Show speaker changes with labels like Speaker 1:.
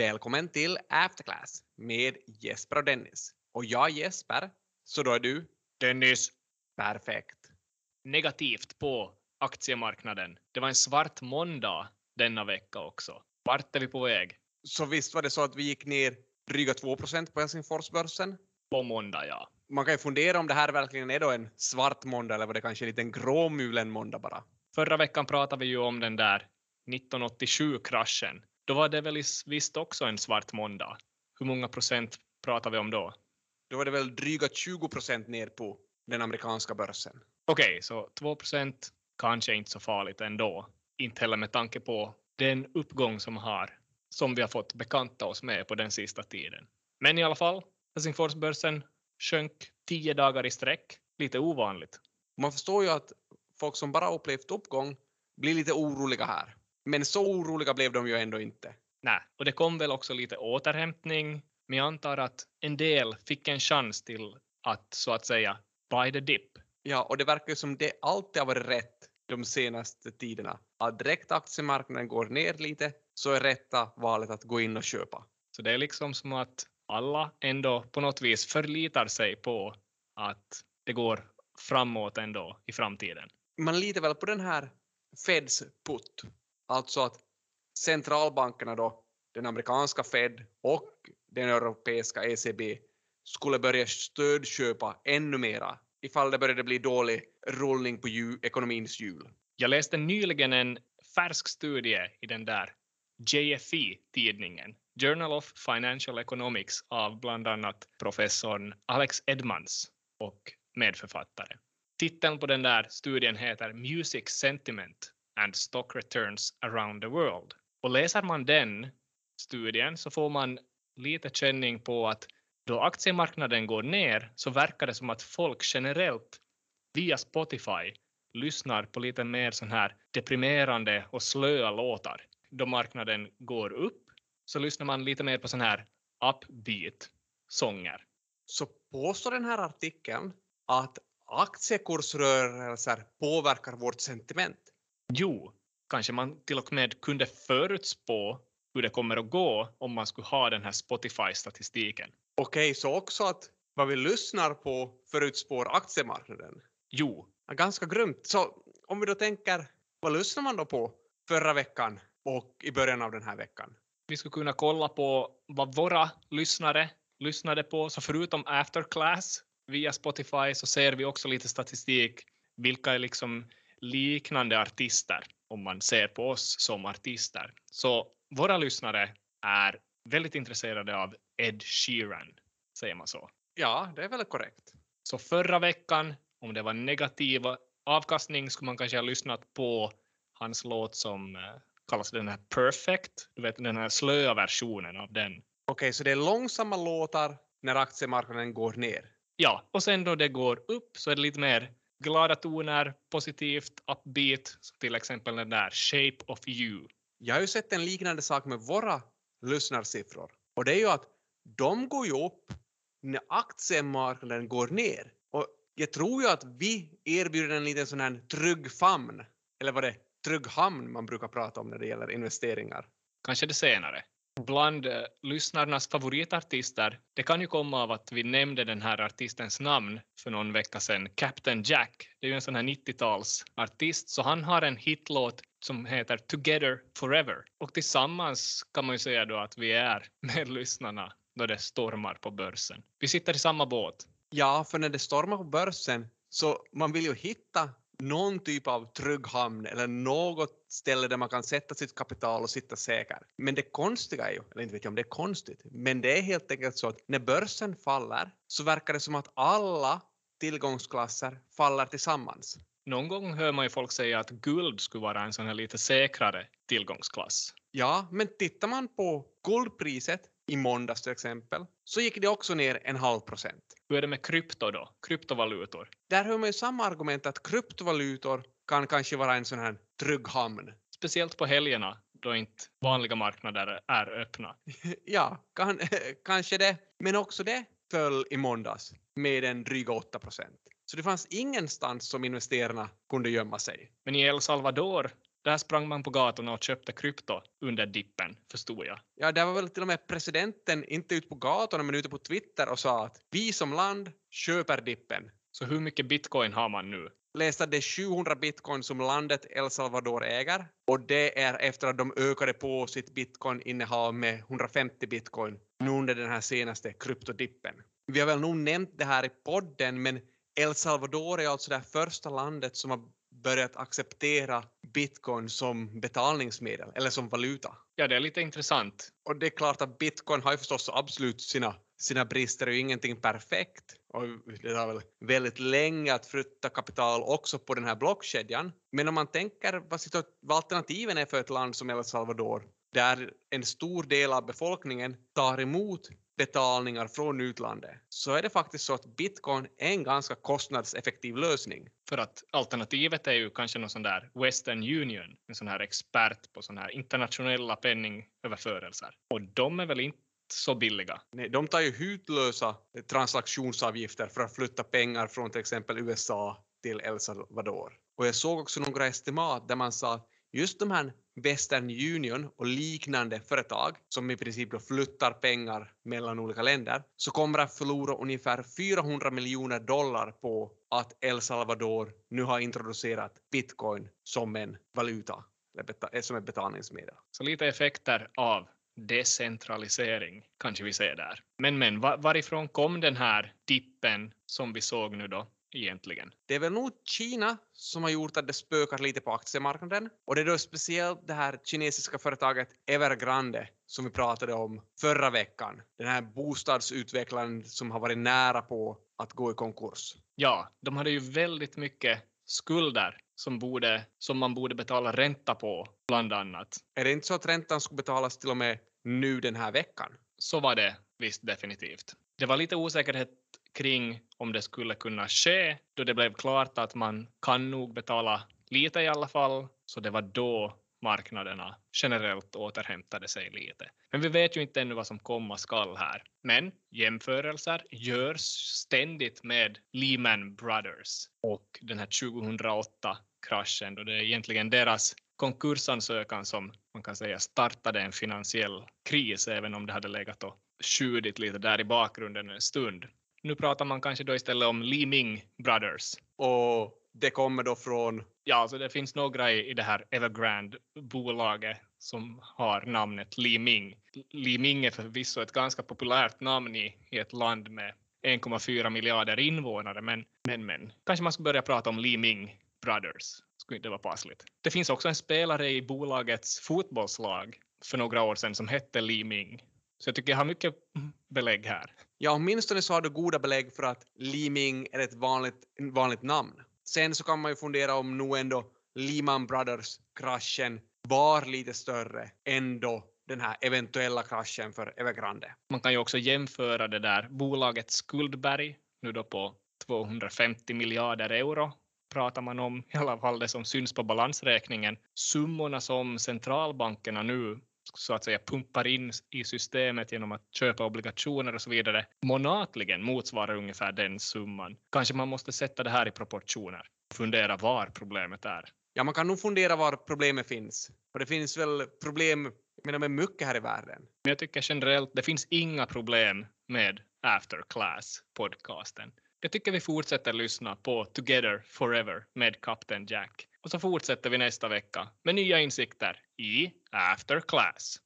Speaker 1: Välkommen till Afterclass med Jesper och Dennis. Och jag Jesper, så då är du
Speaker 2: Dennis,
Speaker 1: perfekt.
Speaker 2: negativt på aktiemarknaden. Det var en svart måndag denna vecka också. Vart är vi på väg?
Speaker 1: Så visst var det så att vi gick ner dryga 2 på Helsingforsbörsen.
Speaker 2: På måndag, ja.
Speaker 1: Man kan ju fundera om det här verkligen är då en svart måndag eller var det kanske en liten gråmulen måndag bara.
Speaker 2: Förra veckan pratade vi ju om den där 1987-kraschen. Då var det väl is- visst också en svart måndag. Hur många procent pratar vi om då?
Speaker 1: Då var det väl dryga 20% ner på den amerikanska börsen.
Speaker 2: Okej, så 2 procent kanske inte så farligt ändå. Inte heller med tanke på den uppgång som har, som vi har fått bekanta oss med på den sista tiden. Men i alla fall, Helsingforsbörsen sjönk 10 dagar i sträck. Lite ovanligt.
Speaker 1: Man förstår ju att folk som bara upplevt uppgång blir lite oroliga här. Men så oroliga blev de ju ändå inte.
Speaker 2: Nej, och det kom väl också lite återhämtning. Men jag antar att en del fick en chans till att så att säga buy the dip.
Speaker 1: Ja, och det verkar ju som det alltid har varit rätt de senaste tiderna. Att direkt aktiemarknaden går ner lite så är rätta valet att gå in och köpa.
Speaker 2: Så det är liksom som att alla ändå på något vis förlitar sig på att det går framåt ändå i framtiden.
Speaker 1: Man litar väl på den här Feds put, alltså att centralbankerna då, den amerikanska Fed och den europeiska ECB skulle börja stödköpa ännu mera ifall det började bli dålig rullning på hju- ekonomins hjul.
Speaker 2: Jag läste nyligen en färsk studie i den där JFE-tidningen, Journal of Financial Economics av bland annat professorn Alex Edmans och medförfattare. Titeln på den där studien heter Music Sentiment and Stock Returns Around the World. Och läser man den studien så får man lite känning på att då aktiemarknaden går ner så verkar det som att folk generellt via Spotify lyssnar på lite mer sån här deprimerande och slöa låtar. Då marknaden går upp så lyssnar man lite mer på sån här upbeat sånger.
Speaker 1: Så påstår den här artikeln att aktiekursrörelser påverkar vårt sentiment.
Speaker 2: Jo, kanske man till och med kunde förutspå hur det kommer att gå om man skulle ha den här Spotify-statistiken.
Speaker 1: Okej, så också att vad vi lyssnar på förutspår aktiemarknaden.
Speaker 2: Jo,
Speaker 1: Ja, Ganska grymt. Så om vi då tänker, vad lyssnar man då på förra veckan och i början av den här veckan?
Speaker 2: vi skulle kunna kolla på vad våra lyssnare lyssnade på. Så förutom Afterclass via Spotify så ser vi också lite statistik. Vilka är liksom liknande artister om man ser på oss som artister. Så våra lyssnare är väldigt intresserade av Ed Sheeran, säger man så.
Speaker 1: Ja, det är väl korrekt.
Speaker 2: Så förra veckan, om det var negativ avkastning, skulle man kanske ha lyssnat på hans låt som eh, kallas den här Perfect. Du vet den här slöa versionen av den.
Speaker 1: Okej, så det är långsamma låtar när aktiemarknaden går ner.
Speaker 2: Ja, och sen då det går upp så är det lite mer glada toner, positivt, upbeat, som till exempel den där Shape of You.
Speaker 1: Jag har ju sett en liknande sak med våra lyssnarsiffror. Och det är ju att de går ju upp när aktiemarknaden går ner. Och jag tror ju att vi erbjuder en liten sån här trygg famn. Eller vad det är, trygg hamn man brukar prata om när det gäller investeringar.
Speaker 2: Kanske det senare. Bland eh, lyssnarnas favoritartister, det kan ju komma av att vi nämnde den här artistens namn för någon vecka sedan, Captain Jack. Det är ju en sån här 90-talsartist, så han har en hitlåt som heter Together Forever. Och tillsammans kan man ju säga då att vi är med lyssnarna då det stormar på börsen. Vi sitter i samma båt.
Speaker 1: Ja, för när det stormar på börsen så man vill ju hitta någon typ av trygg hamn eller något ställe där man kan sätta sitt kapital och sitta säker. Men det konstiga är ju, eller inte vet jag om det är konstigt, men det är helt enkelt så att när börsen faller så verkar det som att alla tillgångsklasser faller tillsammans.
Speaker 2: Någon gång hör man ju folk säga att guld skulle vara en sån här lite säkrare tillgångsklass.
Speaker 1: Ja, men tittar man på guldpriset i måndags till exempel så gick det också ner en halv procent.
Speaker 2: Hur är det med krypto då? Kryptovalutor?
Speaker 1: Där hör man ju samma argument att kryptovalutor kan kanske vara en sån här trygg hamn.
Speaker 2: Speciellt på helgerna då inte vanliga marknader är öppna.
Speaker 1: Ja, kan, kanske det. Men också det föll i måndags med en dryga 8 procent. Så det fanns ingenstans som investerarna kunde gömma sig.
Speaker 2: Men i El Salvador Där sprang man på gatorna och köpte krypto under dippen, förstod jag.
Speaker 1: Ja, där var väl till och med presidenten inte ute på gatorna men ute på Twitter och sa att vi som land köper dippen.
Speaker 2: Så hur mycket bitcoin har man nu?
Speaker 1: Läste det är 700 bitcoin som landet El Salvador äger och det är efter att de ökade på sitt bitcoin-innehav med 150 bitcoin nu under den här senaste kryptodippen. Vi har väl nog nämnt det här i podden men El Salvador är alltså det första landet som har börjat acceptera bitcoin som betalningsmedel eller som valuta.
Speaker 2: Ja, det är lite intressant.
Speaker 1: Och det är klart att bitcoin har ju förstås absolut sina, sina brister och ingenting perfekt. Och det tar väl väldigt länge att flytta kapital också på den här blockkedjan. Men om man tänker vad, vad alternativen är för ett land som El Salvador, där en stor del av befolkningen tar emot betalningar från utlandet så är det faktiskt så att bitcoin är en ganska kostnadseffektiv lösning.
Speaker 2: För att alternativet är ju kanske någon sån där Western Union, en sån här expert på sån här internationella penningöverförelser. Och de är väl inte så billiga.
Speaker 1: Nej, de tar ju hutlösa transaktionsavgifter för att flytta pengar från till exempel USA till El Salvador. Och jag såg också några estimat där man sa att just de här Western Union och liknande företag som i princip då flyttar pengar mellan olika länder så kommer att förlora ungefär 400 miljoner dollar på att El Salvador nu har introducerat bitcoin som en valuta, eh, som ett betalningsmedel.
Speaker 2: Så lite effekter av decentralisering kanske vi ser där. Men men varifrån kom den här dippen som vi såg nu då? Egentligen?
Speaker 1: Det är väl nog Kina som har gjort att det spökar lite på aktiemarknaden och det är då speciellt det här kinesiska företaget Evergrande som vi pratade om förra veckan. Den här bostadsutvecklaren som har varit nära på att gå i konkurs.
Speaker 2: Ja, de hade ju väldigt mycket skulder som, borde, som man borde betala ränta på, bland annat.
Speaker 1: Är det inte så att räntan skulle betalas till och med nu den här veckan?
Speaker 2: Så var det visst definitivt. Det var lite osäkerhet kring om det skulle kunna ske då det blev klart att man kan nog betala lite i alla fall. Så det var då marknaderna generellt återhämtade sig lite. Men vi vet ju inte ännu vad som komma skall här. Men jämförelser görs ständigt med Lehman Brothers och den här 2008-kraschen då det är egentligen deras konkursansökan som man kan säga startade en finansiell kris även om det hade legat och tjudit lite där i bakgrunden en stund. Nu pratar man kanske då istället om Li Ming Brothers.
Speaker 1: Och det kommer då från?
Speaker 2: Ja, så alltså det finns några i, i det här Evergrande-bolaget som har namnet Li Ming. Li Ming är förvisso ett ganska populärt namn i, i ett land med 1,4 miljarder invånare, men, men, men kanske man skulle börja prata om Li Ming Brothers. Skulle inte vara passligt. Det finns också en spelare i bolagets fotbollslag för några år sedan som hette Li Ming. Så jag tycker jag har mycket belägg här.
Speaker 1: Ja, åtminstone så har du goda belägg för att Li Ming är ett vanligt, vanligt namn. Sen så kan man ju fundera om nog ändå Lehman Brothers-kraschen var lite större än då den här eventuella kraschen för Evergrande.
Speaker 2: Man kan ju också jämföra det där bolagets skuldberg, nu då på 250 miljarder euro pratar man om, i alla fall det som syns på balansräkningen. Summorna som centralbankerna nu så att säga pumpar in i systemet genom att köpa obligationer och så vidare månatligen motsvarar ungefär den summan. Kanske man måste sätta det här i proportioner och fundera var problemet är.
Speaker 1: Ja, man kan nog fundera var problemet finns. Och det finns väl problem menar, med mycket här i världen.
Speaker 2: Men jag tycker generellt, det finns inga problem med After Class podcasten. Jag tycker vi fortsätter lyssna på Together Forever med Captain Jack. Och så fortsätter vi nästa vecka med nya insikter i After Class.